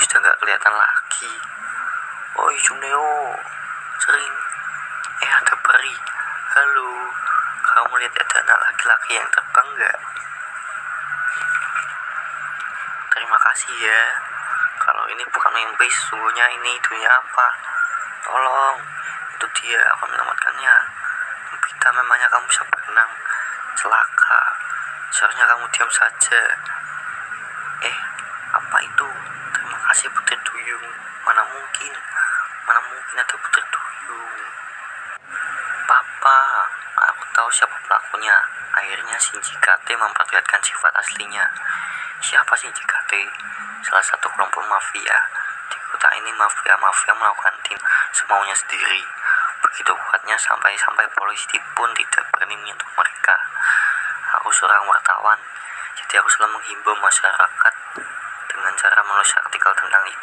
Sudah nggak kelihatan lagi. Oi Juneo, sering. Eh ada peri. Halo, kamu lihat ada anak laki-laki yang terbang nggak? Terima kasih ya. Kalau ini bukan mimpi, sesungguhnya ini dunia apa? Tolong, itu dia, aku menyelamatkannya. Kita memangnya kamu bisa berenang. Celaka. Seharusnya kamu diam saja. Eh, apa itu? Kasih Putri Duyung. Mana mungkin? Mana mungkin ada Putri Duyung? Papa, aku tahu siapa pelakunya. Akhirnya Shinji Kate memperlihatkan sifat aslinya. Siapa Shinji Kate? Salah satu kelompok mafia. Di kota ini mafia-mafia melakukan tim semaunya sendiri. Begitu kuatnya sampai-sampai polisi pun tidak berani menyentuh mereka. Aku seorang wartawan, jadi aku selalu menghimbau masyarakat artikel tentang ide